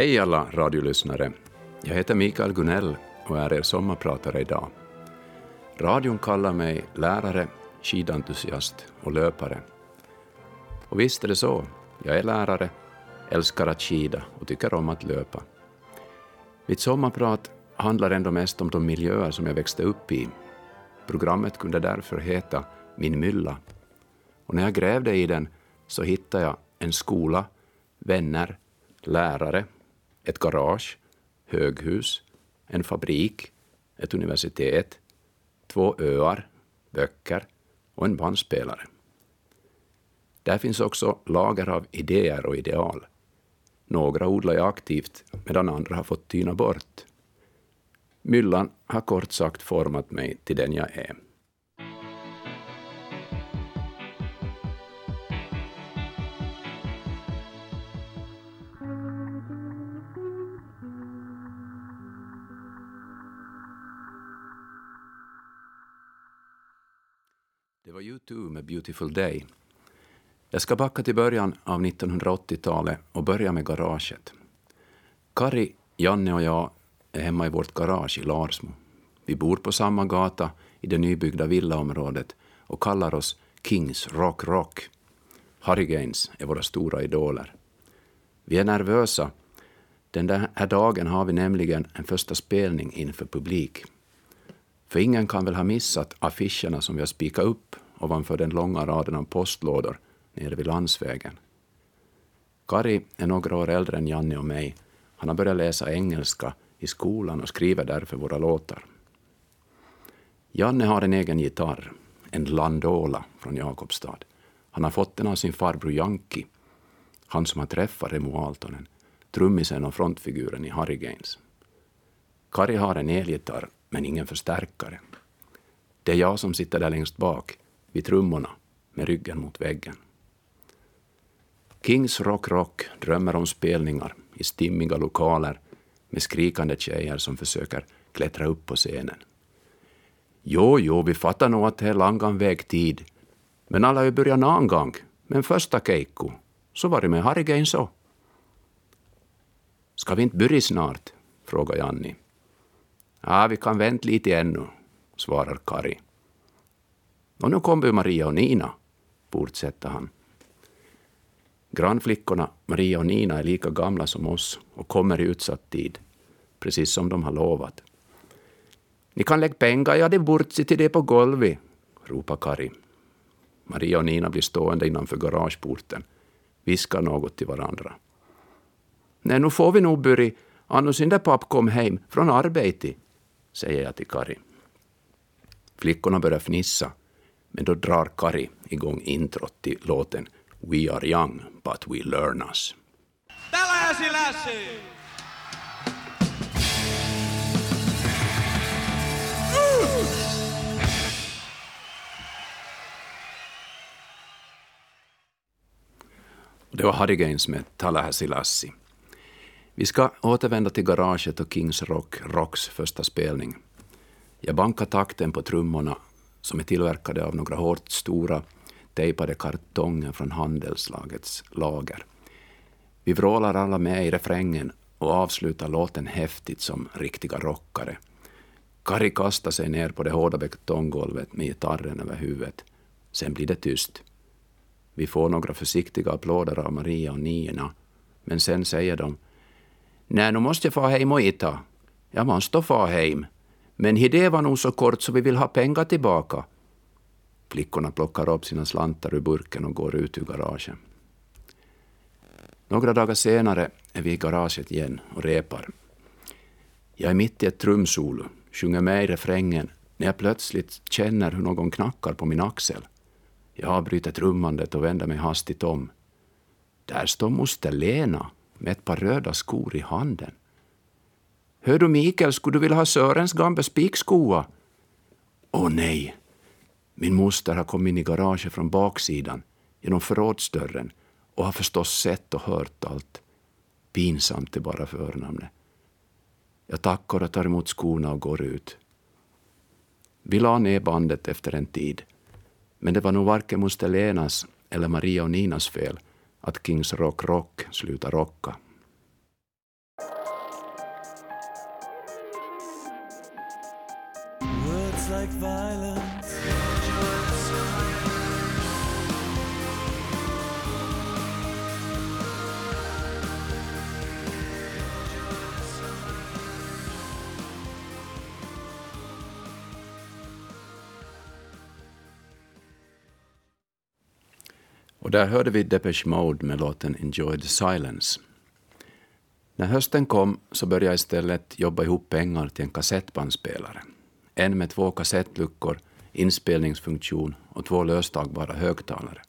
Hej alla radiolyssnare. Jag heter Mikael Gunell och är er sommarpratare idag. Radion kallar mig lärare, skidentusiast och löpare. Och visst är det så, jag är lärare, älskar att skida och tycker om att löpa. Mitt sommarprat handlar ändå mest om de miljöer som jag växte upp i. Programmet kunde därför heta Min mylla. Och när jag grävde i den så hittade jag en skola, vänner, lärare, ett garage, höghus, en fabrik, ett universitet, två öar, böcker och en bandspelare. Där finns också lager av idéer och ideal. Några odlar jag aktivt, medan andra har fått tyna bort. Myllan har kort sagt format mig till den jag är. Beautiful Day. Jag ska backa till början av 1980-talet och börja med garaget. Kari, Janne och jag är hemma i vårt garage i Larsmo. Vi bor på samma gata i det nybyggda villaområdet och kallar oss Kings Rock Rock. Harry Gaines är våra stora idoler. Vi är nervösa. Den här dagen har vi nämligen en första spelning inför publik. För ingen kan väl ha missat affischerna som vi har spikat upp ovanför den långa raden av postlådor nere vid landsvägen. Kari är några år äldre än Janne och mig. Han har börjat läsa engelska i skolan och skriver därför våra låtar. Janne har en egen gitarr, en Landola från Jakobstad. Han har fått den av sin farbror Janki, han som har träffat Remo Aaltonen, trummisen och frontfiguren i Harry Gaines. Kari har en elgitarr, men ingen förstärkare. Det är jag som sitter där längst bak, vid trummorna, med ryggen mot väggen. Kings Rock Rock drömmer om spelningar i stimmiga lokaler med skrikande tjejer som försöker klättra upp på scenen. Jo, jo, vi fattar nog att det är långan vägtid, men alla har ju börjat någon gång, men första keikku, så var det med Harry så. Ska vi inte börja snart? frågar Janni. Ja, vi kan vänta lite ännu, svarar Kari. Och nu kommer Maria och Nina, fortsätter han. Grannflickorna Maria och Nina är lika gamla som oss och kommer i utsatt tid, precis som de har lovat. Ni kan lägga pengar, jag hade burtsi till det på golvet, ropar Kari. Maria och Nina blir stående innanför garageporten, viskar något till varandra. Nej, nu får vi nog börja, annars inte papp kom hem från arbetet, säger jag till Kari. Flickorna börjar fnissa, men då drar Kari igång introt till låten We are young, but we learn us. Det var Harry Gaines med Tallahassee Lassie. Vi ska återvända till garaget och Kings Rock, Rocks första spelning. Jag bankar takten på trummorna som är tillverkade av några hårt stora tejpade kartonger från handelslagets lager. Vi vrålar alla med i refrängen och avslutar låten häftigt som riktiga rockare. Kari kastar sig ner på det hårda betonggolvet med gitarren över huvudet. Sen blir det tyst. Vi får några försiktiga applåder av Maria och Nina, men sen säger de Nej, nu måste jag få hem och äta. Jag måste få hem. Men det var nog så kort så vi vill ha pengar tillbaka. Flickorna plockar upp sina slantar ur burken och går ut ur garaget. Några dagar senare är vi i garaget igen och repar. Jag är mitt i ett trumsolo, sjunger med i refrängen när jag plötsligt känner hur någon knackar på min axel. Jag avbryter trummandet och vänder mig hastigt om. Där står moster Lena med ett par röda skor i handen. Hör du Mikael, skulle du vilja ha Sörens gamla spikskoa? Åh nej! Min moster har kommit in i garaget från baksidan genom förrådsdörren och har förstås sett och hört allt. Pinsamt är bara förnamnet. Jag tackar och tar emot skorna och går ut. Vi la ner bandet efter en tid, men det var nog varken moster Lenas eller Maria och Ninas fel att Kings Rock Rock slutade rocka. Like violence. Och där hörde vi Depeche Mode med låten Enjoy the Silence. När hösten kom så började jag istället jobba ihop pengar till en kassettbandspelare. En med två kassettluckor, inspelningsfunktion och två löstagbara högtalare.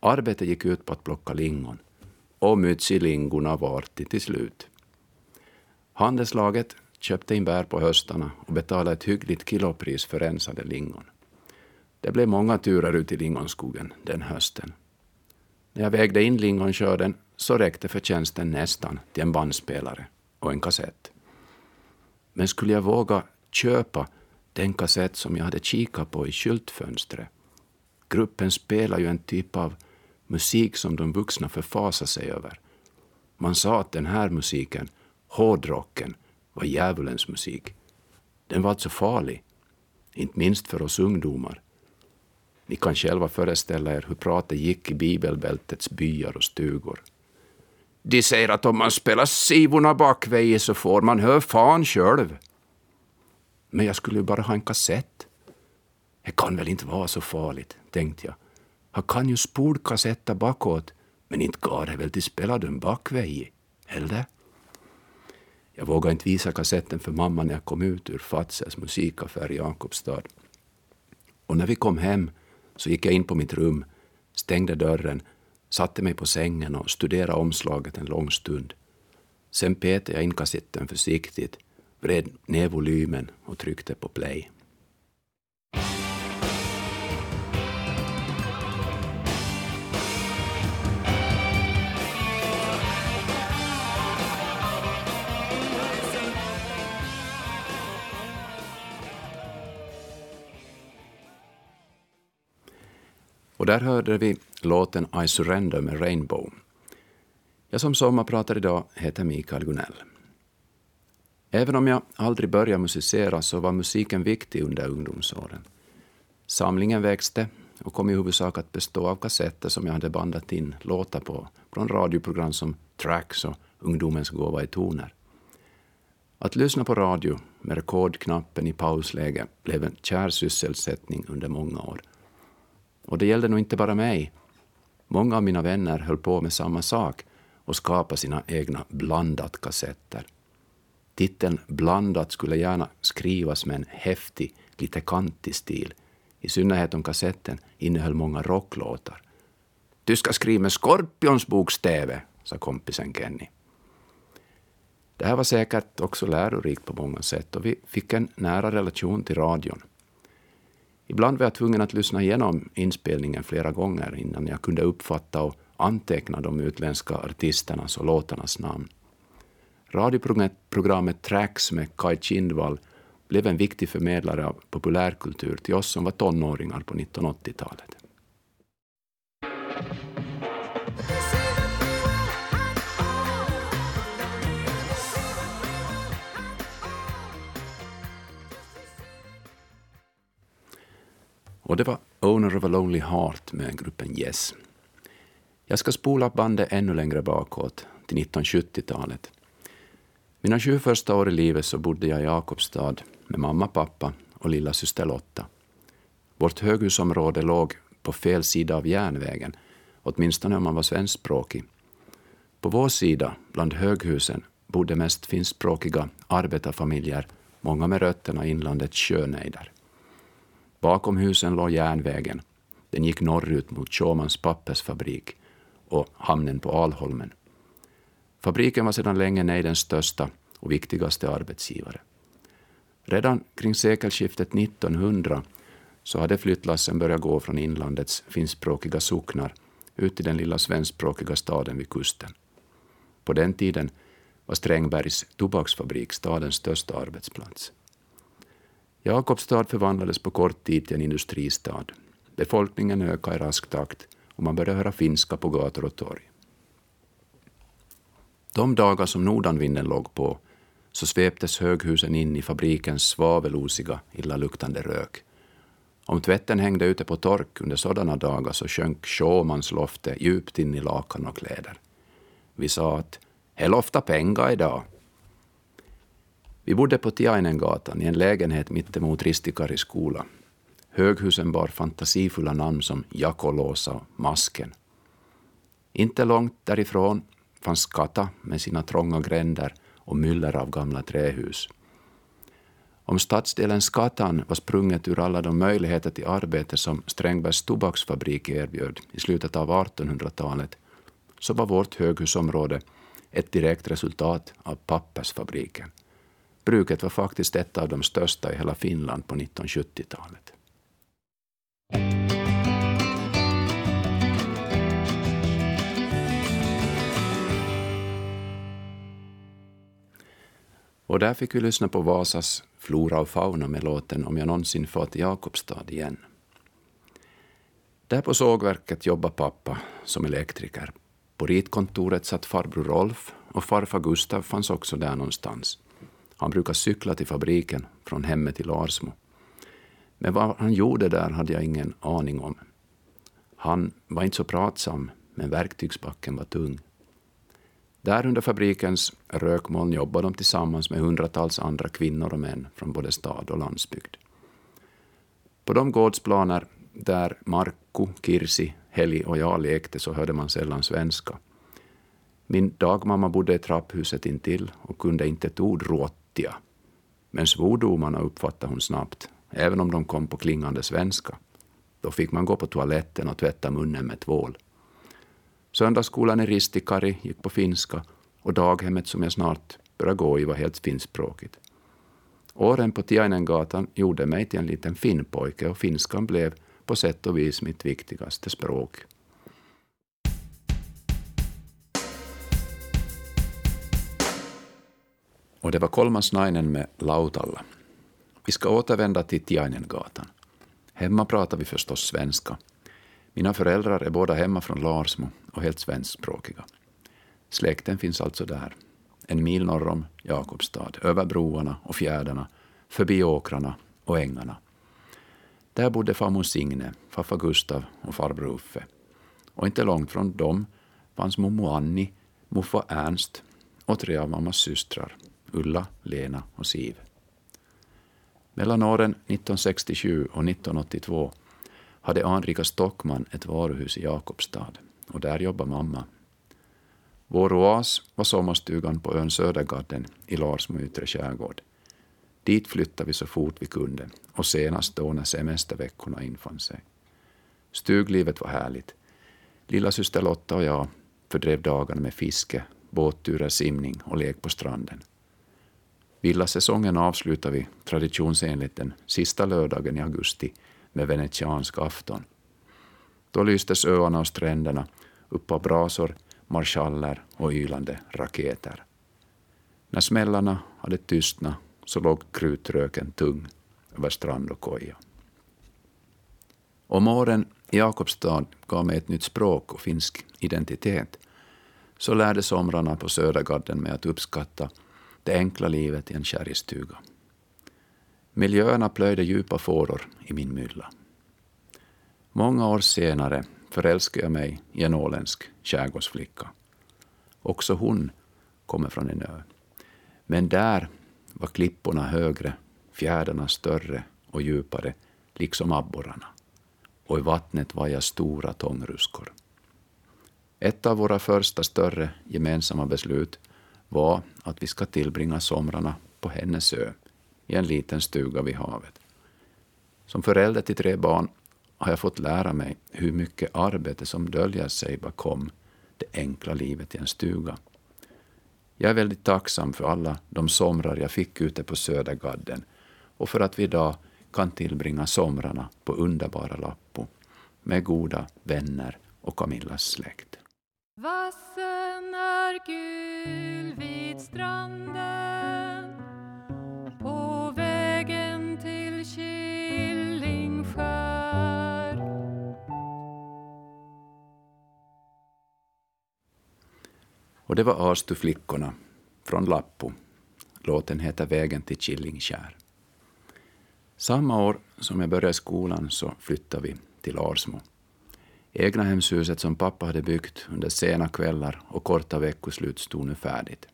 Arbetet gick ut på att plocka lingon. Och mytsilingorna var till, till slut. Handelslaget köpte in bär på höstarna och betalade ett hyggligt kilopris för rensade lingon. Det blev många turer ut i lingonskogen den hösten. När jag vägde in lingonskörden så räckte förtjänsten nästan till en bandspelare och en kassett. Men skulle jag våga köpa den kassett som jag hade kikat på i skyltfönstret? Gruppen spelar ju en typ av musik som de vuxna förfasar sig över. Man sa att den här musiken, hårdrocken, var djävulens musik. Den var alltså farlig, inte minst för oss ungdomar. Ni kan själva föreställa er hur pratet gick i bibelbältets byar och stugor. De säger att om man spelar sivorna bakväg så får man hör fan själv. Men jag skulle ju bara ha en kassett. Det kan väl inte vara så farligt, tänkte jag. Han kan ju spolkassetta bakåt, men inte går det väl till spela den bakväg, eller? Jag vågade inte visa kassetten för mamma när jag kom ut ur Fazers musikaffär i Jakobstad. Och när vi kom hem så gick jag in på mitt rum, stängde dörren, satte mig på sängen och studerade omslaget en lång stund. Sen petade jag in kassetten försiktigt, vred ner volymen och tryckte på play. Och där hörde vi låten I surrender med Rainbow. Jag som sommarpratar idag heter Mikael Gunell. Även om jag aldrig började musicera så var musiken viktig under ungdomsåren. Samlingen växte och kom i huvudsak att bestå av kassetter som jag hade bandat in låtar på från radioprogram som Tracks och Ungdomens gåva i toner. Att lyssna på radio med rekordknappen i pausläge blev en kär sysselsättning under många år. Och det gällde nog inte bara mig. Många av mina vänner höll på med samma sak och skapade sina egna blandat-kassetter. Titeln Blandat skulle gärna skrivas med en häftig, lite kantig stil, i synnerhet om kassetten innehöll många rocklåtar. Du ska skriva med Skorpions bokstäver, sa kompisen Kenny. Det här var säkert också lärorikt på många sätt och vi fick en nära relation till radion. Ibland var jag tvungen att lyssna igenom inspelningen flera gånger innan jag kunde uppfatta och anteckna de utländska artisternas och låtarnas namn. Radioprogrammet Tracks med Kai Kindvall blev en viktig förmedlare av populärkultur till oss som var tonåringar på 1980-talet. Och det var Owner of a Lonely Heart med gruppen Yes. Jag ska spola bandet ännu längre bakåt, till 1970-talet. Mina sju första år i livet så bodde jag i Jakobstad med mamma, pappa och lilla syster Lotta. Vårt höghusområde låg på fel sida av järnvägen, åtminstone om man var svenskspråkig. På vår sida, bland höghusen, bodde mest finskspråkiga arbetarfamiljer, många med rötterna i inlandets sjönejder. Bakom husen låg järnvägen. Den gick norrut mot Tjåmans pappersfabrik och hamnen på Alholmen. Fabriken var sedan länge nejdens största och viktigaste arbetsgivare. Redan kring sekelskiftet 1900 så hade flyttlassen börjat gå från inlandets finskspråkiga socknar ut till den lilla svenskspråkiga staden vid kusten. På den tiden var Strängbergs tobaksfabrik stadens största arbetsplats. Jakobstad förvandlades på kort tid till en industristad. Befolkningen ökade i rask takt och man började höra finska på gator och torg. De dagar som nordanvinden låg på så sveptes höghusen in i fabrikens svavelosiga, illaluktande rök. Om tvätten hängde ute på tork under sådana dagar så sjönk showmansloftet djupt in i lakan och kläder. Vi sa att ”Är lofta pengar idag”. Vi bodde på Tiainengatan i en lägenhet mittemot Ristikari skola. Höghusen bar fantasifulla namn som Jakolosa och Masken. Inte långt därifrån fanns Kata med sina trånga gränder och myller av gamla trähus. Om stadsdelen Skatan var sprunget ur alla de möjligheter till arbete som Strängbergs tobaksfabrik erbjöd i slutet av 1800-talet, så var vårt höghusområde ett direkt resultat av pappersfabriken. Bruket var faktiskt ett av de största i hela Finland på 1970-talet. Och där fick vi lyssna på Vasas Flora och fauna med låten Om jag någonsin far till Jakobstad igen. Där på sågverket jobbade pappa som elektriker. På ritkontoret satt farbror Rolf och farfar Gustav fanns också där någonstans. Han brukade cykla till fabriken från hemmet till Larsmo. Men vad han gjorde där hade jag ingen aning om. Han var inte så pratsam, men verktygsbacken var tung. Där under fabrikens rökmoln jobbade de tillsammans med hundratals andra kvinnor och män från både stad och landsbygd. På de gårdsplaner där Markku, Kirsi, Heli och jag lekte så hörde man sällan svenska. Min dagmamma bodde i trapphuset intill och kunde inte ett ord råttia. Men svordomarna uppfattade hon snabbt, även om de kom på klingande svenska. Då fick man gå på toaletten och tvätta munnen med tvål. Söndagsskolan i Ristikari gick på finska och daghemmet som jag snart började gå i var helt finskspråkigt. Åren på Tiainengatan gjorde mig till en liten finnpojke och finskan blev på sätt och vis mitt viktigaste språk. Och det var Kolmasnainen med Lautalla. Vi ska återvända till Tiainengatan. Hemma pratar vi förstås svenska. Mina föräldrar är båda hemma från Larsmo och helt svenskspråkiga. Släkten finns alltså där, en mil norr om Jakobstad, över broarna och fjärdarna, förbi åkrarna och ängarna. Där bodde farmor Signe, farfar Gustav och farbror Uffe. Och inte långt från dem fanns mormor Annie, morfar Ernst och tre av mammas systrar, Ulla, Lena och Siv. Mellan åren 1967 och 1982 hade Anrika Stockman ett varuhus i Jakobstad och där jobbade mamma. Vår oas var sommarstugan på ön Södergarden i Larsmo yttre skärgård. Dit flyttade vi så fort vi kunde och senast då när semesterveckorna infann sig. Stuglivet var härligt. Lilla syster Lotta och jag fördrev dagarna med fiske, båtturer, simning och lek på stranden. Villasäsongen avslutade vi traditionsenligt den sista lördagen i augusti med venetiansk afton. Då lystes öarna och stränderna upp av brasor, marschaller och ylande raketer. När smällarna hade tystnat så låg krutröken tung över strand och koja. Om åren i Jakobstad gav mig ett nytt språk och finsk identitet så lärde somrarna på Södergarden mig att uppskatta det enkla livet i en kärrstuga. Miljöerna plöjde djupa fåror i min mylla. Många år senare förälskade jag mig i en åländsk skärgårdsflicka. Också hon kommer från en ö. Men där var klipporna högre, fjärdarna större och djupare, liksom abborrarna. Och i vattnet var jag stora tångruskor. Ett av våra första större gemensamma beslut var att vi ska tillbringa somrarna på hennes ö i en liten stuga vid havet. Som förälder till tre barn har jag fått lära mig hur mycket arbete som döljer sig bakom det enkla livet i en stuga. Jag är väldigt tacksam för alla de somrar jag fick ute på Södergadden och för att vi idag kan tillbringa somrarna på underbara Lappo med goda vänner och Camillas släkt. Vassen är gul vid stranden på Och det var Astuflickorna från Lappo, Låten heter Vägen till Killingskär. Samma år som jag började skolan så flyttade vi till Arsmo. Egnahemshuset som pappa hade byggt under sena kvällar och korta veckoslut stod nu färdigt.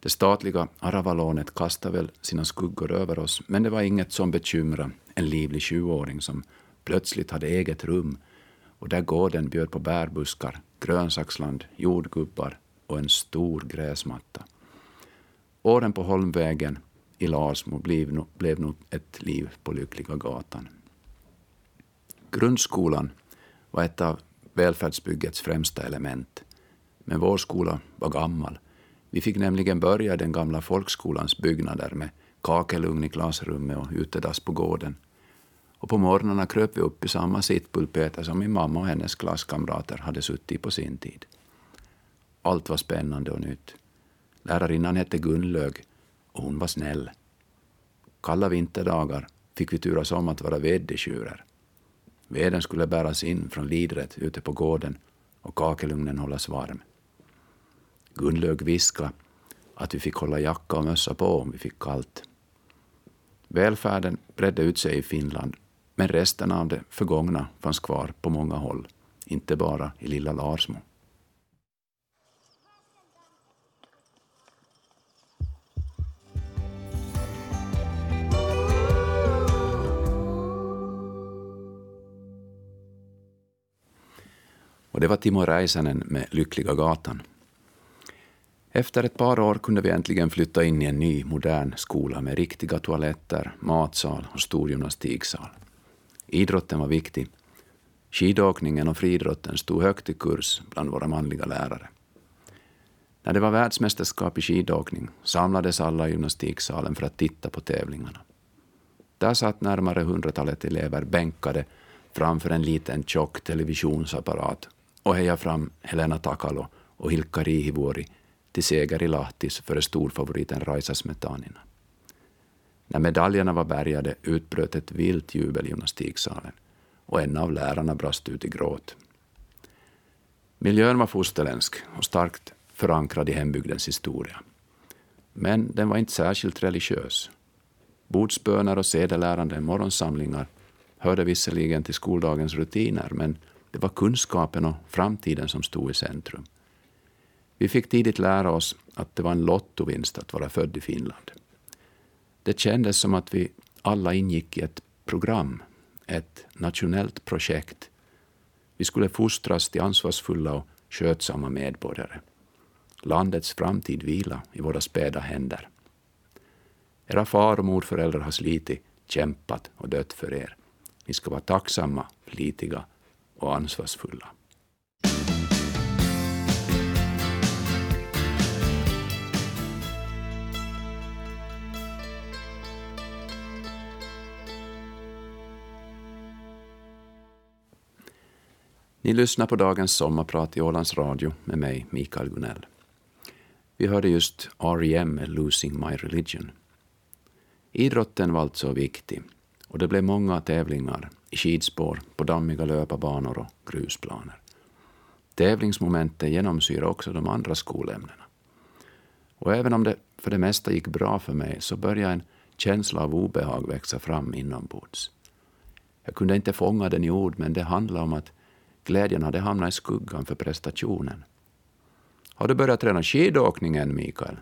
Det statliga Aravalånet kastade väl sina skuggor över oss, men det var inget som bekymrade en livlig 20-åring som plötsligt hade eget rum och där gården bjöd på bärbuskar, grönsaksland, jordgubbar och en stor gräsmatta. Åren på Holmvägen i Larsmo blev, blev nog ett liv på Lyckliga gatan. Grundskolan var ett av välfärdsbyggets främsta element. Men vår skola var gammal. Vi fick nämligen börja den gamla folkskolans byggnader med kakelugn i klassrummet och utedass på gården. Och på morgnarna kröp vi upp i samma sittpulpeter som min mamma och hennes klasskamrater hade suttit på sin tid. Allt var spännande och nytt. Lärarinnan hette Gunlög och hon var snäll. Kalla vinterdagar fick vi turas om att vara veddetjurer. Veden skulle bäras in från lidret ute på gården och kakelugnen hållas varm. Gunlög viskade att vi fick hålla jacka och mössa på om vi fick kallt. Välfärden bredde ut sig i Finland, men resten av det förgångna fanns kvar på många håll, inte bara i lilla Larsmo. Och det var Timo Räisänen med Lyckliga gatan. Efter ett par år kunde vi äntligen flytta in i en ny, modern skola med riktiga toaletter, matsal och stor gymnastiksal. Idrotten var viktig. Skidåkningen och friidrotten stod högt i kurs bland våra manliga lärare. När det var världsmästerskap i skidåkning samlades alla i gymnastiksalen för att titta på tävlingarna. Där satt närmare hundratalet elever bänkade framför en liten tjock televisionsapparat och heja fram Helena Takalo och Hilkka Riihivuori till seger i Lahtis före storfavoriten Raisa Smetanina. När medaljerna var bärgade utbröt ett vilt jubel i gymnastiksalen och en av lärarna brast ut i gråt. Miljön var fosterländsk och starkt förankrad i hembygdens historia. Men den var inte särskilt religiös. Bordsböner och sedelärande morgonsamlingar hörde visserligen till skoldagens rutiner, men det var kunskapen och framtiden som stod i centrum. Vi fick tidigt lära oss att det var en lottovinst att vara född i Finland. Det kändes som att vi alla ingick i ett program, ett nationellt projekt. Vi skulle fostras till ansvarsfulla och skötsamma medborgare. Landets framtid vila i våra späda händer. Era far och morföräldrar har slitit, kämpat och dött för er. Ni ska vara tacksamma, flitiga och ansvarsfulla. Ni lyssnar på dagens sommarprat i Ålands Radio med mig, Mikael Gunell. Vi hörde just R.E.M. med Losing My Religion. Idrotten var alltså viktig och det blev många tävlingar i skidspår, på dammiga löparbanor och grusplaner. Tävlingsmomentet genomsyrar också de andra skolämnena. Och även om det för det mesta gick bra för mig så började en känsla av obehag växa fram inombords. Jag kunde inte fånga den i ord, men det handlade om att glädjen hade hamnat i skuggan för prestationen. Har du börjat träna skidåkning än, Mikael?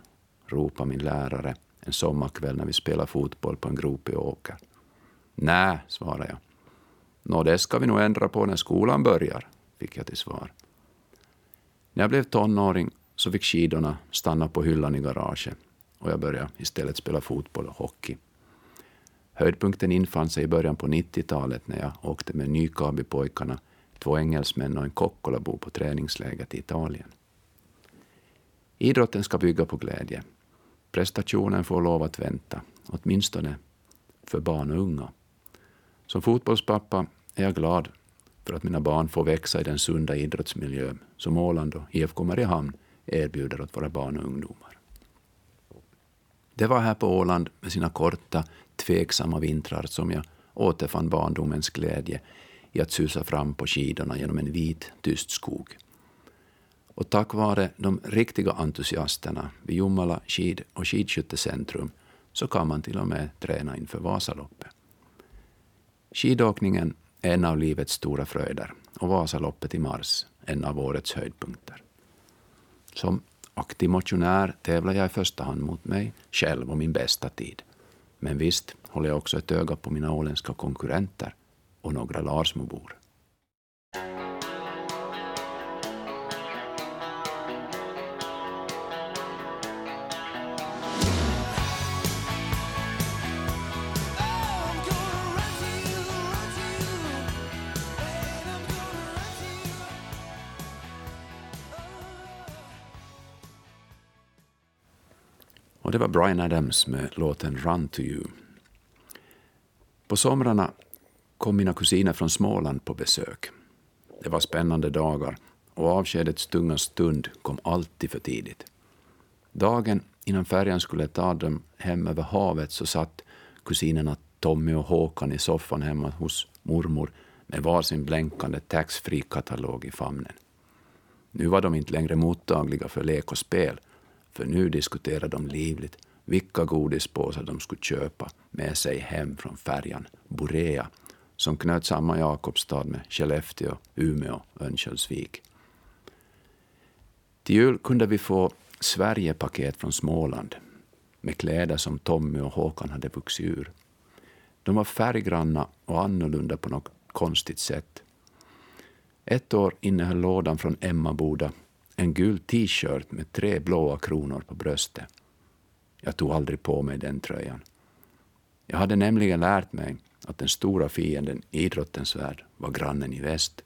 ropade min lärare en sommarkväll när vi spelade fotboll på en gropig åker. Nej, svarade jag. Nå, det ska vi nog ändra på när skolan börjar, fick jag till svar. När jag blev tonåring så fick skidorna stanna på hyllan i garaget och jag började istället spela fotboll och hockey. Höjdpunkten infann sig i början på 90-talet när jag åkte med Nykabi-pojkarna, två engelsmän och en kokkolabo på träningsläger i Italien. Idrotten ska bygga på glädje. Prestationen får lov att vänta, åtminstone för barn och unga. Som fotbollspappa är jag glad för att mina barn får växa i den sunda idrottsmiljö som Åland och IFK Mariehamn erbjuder åt våra barn och ungdomar. Det var här på Åland med sina korta, tveksamma vintrar som jag återfann barndomens glädje i att susa fram på skidorna genom en vit, tyst skog. Och tack vare de riktiga entusiasterna vid Jomala skid och skidskyttecentrum så kan man till och med träna inför Vasaloppet. Skidåkningen en av livets stora fröjder och Vasaloppet i mars en av årets höjdpunkter. Som aktiv motionär tävlar jag i första hand mot mig själv och min bästa tid. Men visst håller jag också ett öga på mina åländska konkurrenter och några Larsmobor. Och det var Brian Adams med låten Run to you. På somrarna kom mina kusiner från Småland på besök. Det var spännande dagar och avskedets tunga stund kom alltid för tidigt. Dagen innan färjan skulle ta dem hem över havet så satt kusinerna Tommy och Håkan i soffan hemma hos mormor med varsin blänkande taxfree-katalog i famnen. Nu var de inte längre mottagliga för lek och spel för nu diskuterade de livligt vilka godispåsar de skulle köpa med sig hem från färjan Borea som knöt samman Jakobstad med Skellefteå, Umeå och Örnsköldsvik. Till jul kunde vi få Sverigepaket från Småland med kläder som Tommy och Håkan hade vuxit ur. De var färggranna och annorlunda på något konstigt sätt. Ett år innehöll lådan från Emmaboda en gul t-shirt med tre blåa kronor på bröstet. Jag tog aldrig på mig den tröjan. Jag hade nämligen lärt mig att den stora fienden i idrottens värld var grannen i väst.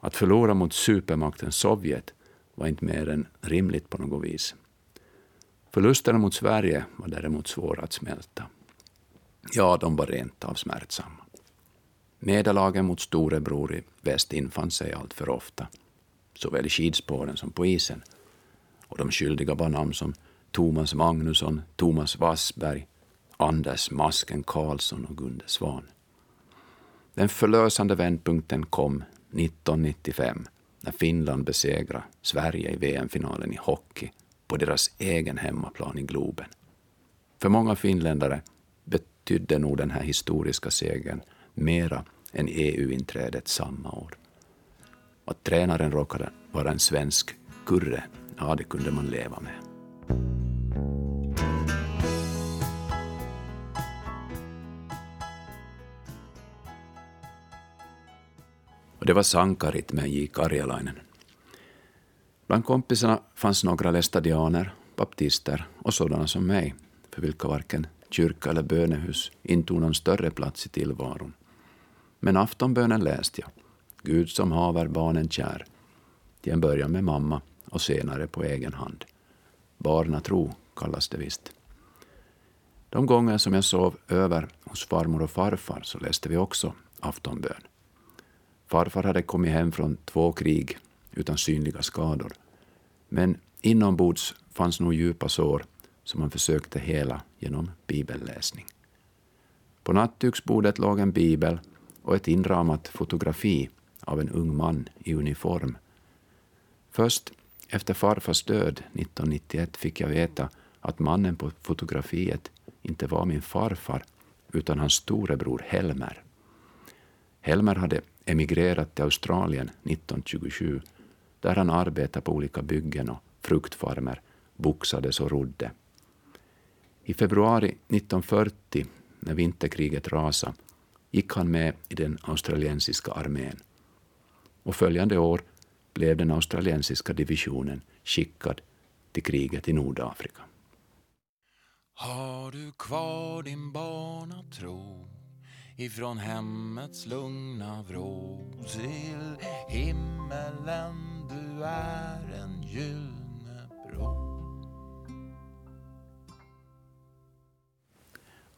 Att förlora mot supermakten Sovjet var inte mer än rimligt på något vis. Förlusterna mot Sverige var däremot svåra att smälta. Ja, de var rent av smärtsamma. Nederlagen mot storebror i väst infann sig allt för ofta såväl i skidspåren som på isen. Och de skyldiga var namn som Thomas Magnusson, Thomas Wassberg, Anders Masken Karlsson och Gunde Svan. Den förlösande vändpunkten kom 1995 när Finland besegrade Sverige i VM-finalen i hockey på deras egen hemmaplan i Globen. För många finländare betydde nog den här historiska segern mera än EU-inträdet samma år. Att tränaren råkade vara en svensk kurre, ja, det kunde man leva med. Och det var Sankarit med J. Karjalainen. Bland kompisarna fanns några lästadianer, baptister och sådana som mig, för vilka varken kyrka eller bönehus intog någon större plats i tillvaron. Men aftonbönen läste jag Gud som haver barnen kär, till en början med mamma och senare på egen hand. Barnatro kallas det visst. De gånger som jag sov över hos farmor och farfar så läste vi också aftonbön. Farfar hade kommit hem från två krig utan synliga skador. Men inombords fanns nog djupa sår som han försökte hela genom bibelläsning. På nattduksbordet låg en bibel och ett inramat fotografi av en ung man i uniform. Först efter farfars död 1991 fick jag veta att mannen på fotografiet inte var min farfar utan hans storebror Helmer. Helmer hade emigrerat till Australien 1927 där han arbetade på olika byggen och fruktfarmer, boxades och rodde. I februari 1940, när vinterkriget rasade, gick han med i den australiensiska armén och följande år blev den australiensiska divisionen skickad till kriget i Nordafrika. Har du kvar din barnatro ifrån hemmets lugna vrå till himmelen du är en gyllene bro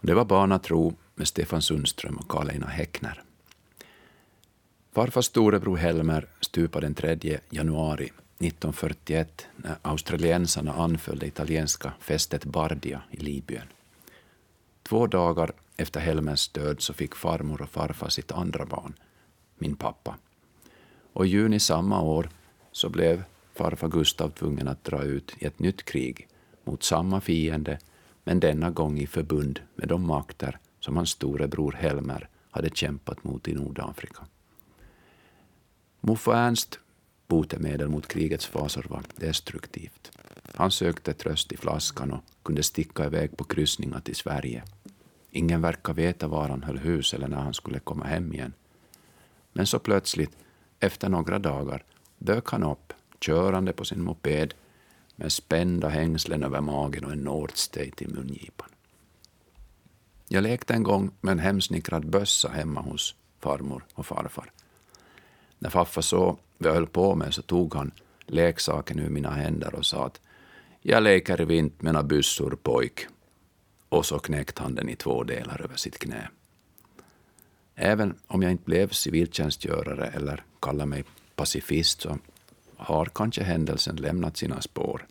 Det var Barnatro med Stefan Sundström och Karl-Einar Häckner. Farfars storebror Helmer stupade den 3 januari 1941 när australiensarna anföll det italienska fästet Bardia i Libyen. Två dagar efter Helmers död så fick farmor och farfar sitt andra barn, min pappa. Och i juni samma år så blev farfar Gustav tvungen att dra ut i ett nytt krig mot samma fiende, men denna gång i förbund med de makter som hans storebror Helmer hade kämpat mot i Nordafrika. Muffo Ernst botemedel mot krigets fasor var destruktivt. Han sökte tröst i flaskan och kunde sticka iväg på kryssningar till Sverige. Ingen verkar veta var han höll hus eller när han skulle komma hem igen. Men så plötsligt, efter några dagar, dök han upp, körande på sin moped med spända hängslen över magen och en Nordstate i mungipan. Jag lekte en gång med en hemsnickrad bössa hemma hos farmor och farfar. När farfar såg vad jag höll på med så tog han leksaken ur mina händer och sa att jag leker vint med byssor pojk. Och så knäckte han den i två delar över sitt knä. Även om jag inte blev civiltjänstgörare eller kallar mig pacifist så har kanske händelsen lämnat sina spår.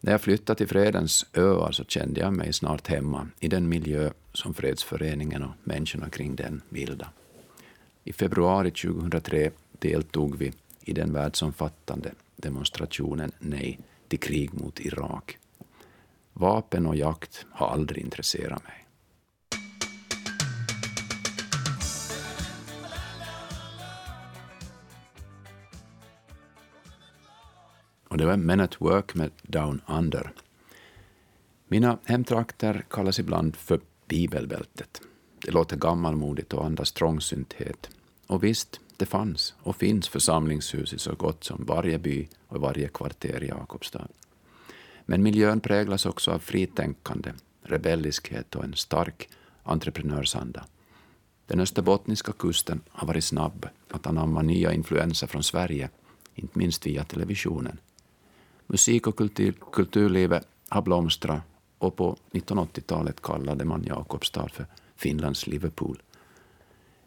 När jag flyttade till Fredens öar så kände jag mig snart hemma i den miljö som fredsföreningen och människorna kring den vilda. I februari 2003 deltog vi i den världsomfattande demonstrationen Nej till krig mot Irak. Vapen och jakt har aldrig intresserat mig. Och det var Men at Work med Down Under. Mina hemtrakter kallas ibland för bibelbältet. Det låter gammalmodigt och andas trångsynthet. Och visst, det fanns och finns församlingshus i så gott som varje by och varje kvarter i Jakobstad. Men miljön präglas också av fritänkande, rebelliskhet och en stark entreprenörsanda. Den österbottniska kusten har varit snabb att anamma nya influenser från Sverige, inte minst via televisionen. Musik och kultur, kulturlivet har blomstrat och på 1980-talet kallade man Jakobstad för Finlands Liverpool.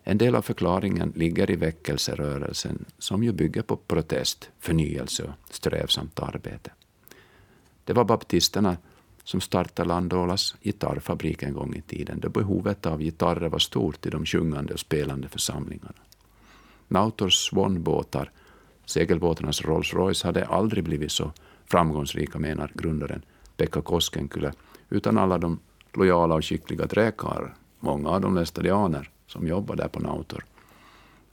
En del av förklaringen ligger i väckelserörelsen som ju bygger på protest, förnyelse och strävsamt arbete. Det var baptisterna som startade Landolas gitarrfabrik en gång i tiden, då behovet av gitarrer var stort i de sjungande och spelande församlingarna. Nautors Swan-båtar, segelbåtarnas Rolls Royce, hade aldrig blivit så framgångsrika, menar grundaren Pekka Koskenkylä, utan alla de lojala och skickliga träkarlar, många av dem lästadianer, som jobbar där på Nautor.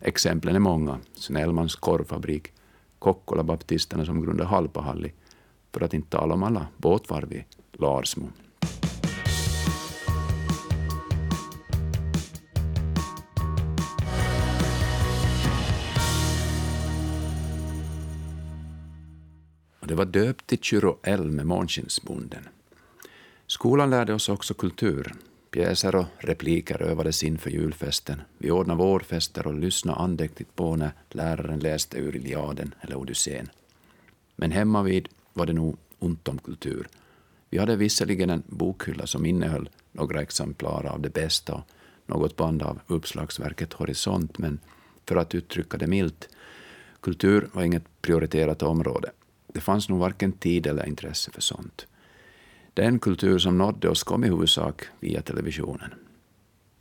Exemplen är många. Snellmans korvfabrik, Kokkola-baptisterna som grundade Halpahalli, för att inte tala om alla båtvarv i Larsmo. Och det var döpt till Kyrå med Månskinnsbonden. Skolan lärde oss också kultur, Pjäser och repliker övades inför julfesten. Vi ordnade vårfester och lyssnade andäktigt på när läraren läste ur Iliaden eller Odysseen. Men hemmavid var det nog ont om kultur. Vi hade visserligen en bokhylla som innehöll några exemplar av det bästa och något band av uppslagsverket Horisont, men för att uttrycka det milt, kultur var inget prioriterat område. Det fanns nog varken tid eller intresse för sånt. Den kultur som nådde oss kom i huvudsak via televisionen.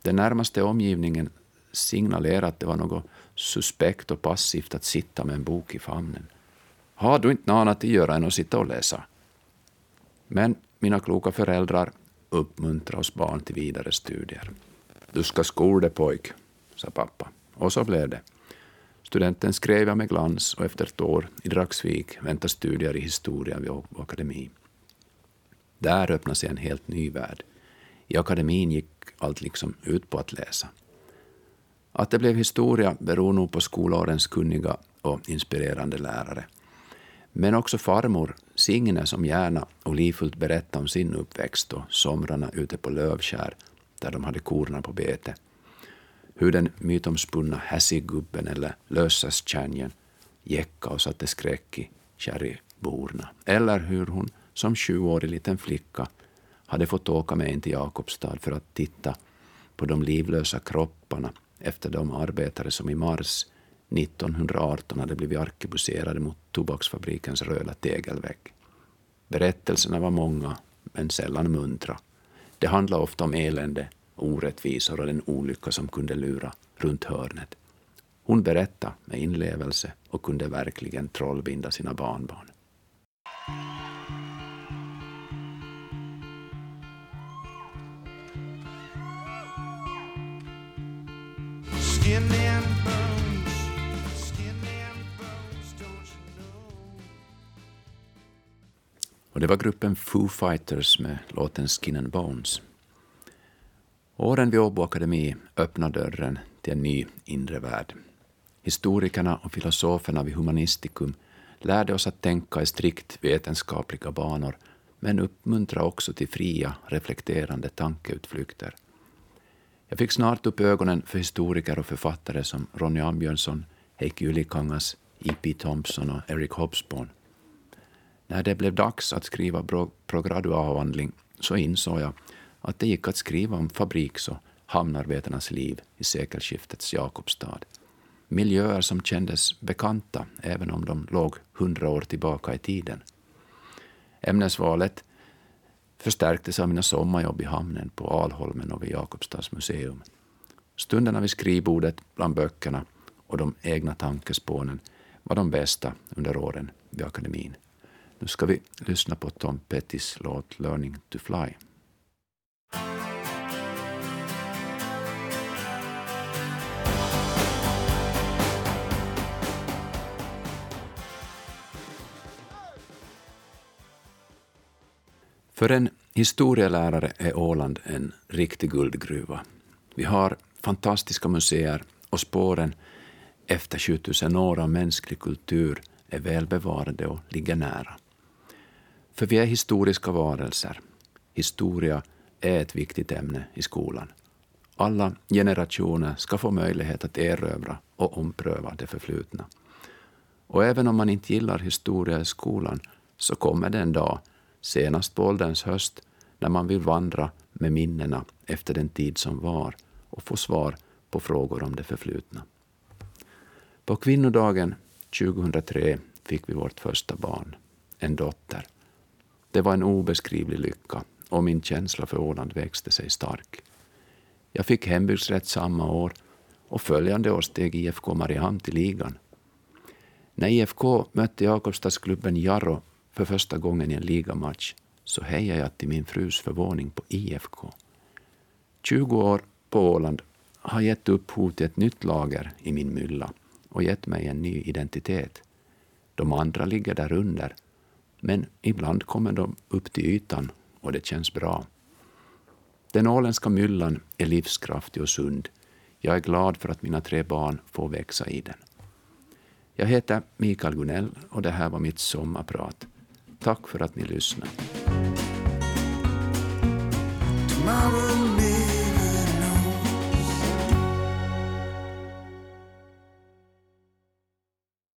Den närmaste omgivningen signalerade att det var något suspekt och passivt att sitta med en bok i famnen. Har du inte något annat att göra än att sitta och läsa? Men mina kloka föräldrar uppmuntrade oss barn till vidare studier. Du ska skola pojk, sa pappa. Och så blev det. Studenten skrev jag med glans och efter ett år i Dragsvik väntar studier i historia vid akademi. Där öppnade sig en helt ny värld. I akademin gick allt liksom ut på att läsa. Att det blev historia beror nog på skolårens kunniga och inspirerande lärare. Men också farmor, Signe, som gärna och livfullt berättade om sin uppväxt och somrarna ute på Lövskär, där de hade korna på bete. Hur den mytomspunna Hässigubben eller Lössastjärnjen jäcka och satte skräck i kärryborna. Eller hur hon som sjuårig liten flicka hade fått åka med in till Jakobstad för att titta på de livlösa kropparna efter de arbetare som i mars 1918 hade blivit arkebuserade mot tobaksfabrikens röda tegelvägg. Berättelserna var många, men sällan muntra. Det handlade ofta om elände, orättvisor och den olycka som kunde lura runt hörnet. Hon berättade med inlevelse och kunde verkligen trollbinda sina barnbarn. Och det var gruppen Foo Fighters med låten Skin and Bones. Åren vid Åbo Akademi öppnade dörren till en ny inre värld. Historikerna och filosoferna vid Humanistikum lärde oss att tänka i strikt vetenskapliga banor men uppmuntra också till fria, reflekterande tankeutflykter. Jag fick snart upp ögonen för historiker och författare som Ronny Ambjörnsson, Heikki Ylikangas, E.P. Thompson och Eric Hobsbawm. När det blev dags att skriva prograduavhandling så insåg jag att det gick att skriva om fabriks och hamnarbetarnas liv i sekelskiftets Jakobstad. Miljöer som kändes bekanta även om de låg hundra år tillbaka i tiden. Ämnesvalet förstärktes av mina sommarjobb i hamnen på Alholmen och vid Jakobstads museum. Stunderna vid skrivbordet bland böckerna och de egna tankespånen var de bästa under åren vid akademin. Nu ska vi lyssna på Tom Pettys låt Learning to Fly. För en historielärare är Åland en riktig guldgruva. Vi har fantastiska museer och spåren efter 7000 år av mänsklig kultur är välbevarade och ligger nära. För vi är historiska varelser. Historia är ett viktigt ämne i skolan. Alla generationer ska få möjlighet att erövra och ompröva det förflutna. Och även om man inte gillar historia i skolan så kommer det en dag, senast på ålderns höst, när man vill vandra med minnena efter den tid som var och få svar på frågor om det förflutna. På kvinnodagen 2003 fick vi vårt första barn, en dotter. Det var en obeskrivlig lycka och min känsla för Åland växte sig stark. Jag fick hembygdsrätt samma år och följande år steg IFK Mariehamn till ligan. När IFK mötte Jakobstadsklubben Jarro för första gången i en ligamatch så hejade jag till min frus förvåning på IFK. 20 år på Åland har gett upphov till ett nytt lager i min mylla och gett mig en ny identitet. De andra ligger där under men ibland kommer de upp till ytan och det känns bra. Den åländska myllan är livskraftig och sund. Jag är glad för att mina tre barn får växa i den. Jag heter Mikael Gunell och det här var mitt sommarprat. Tack för att ni lyssnade.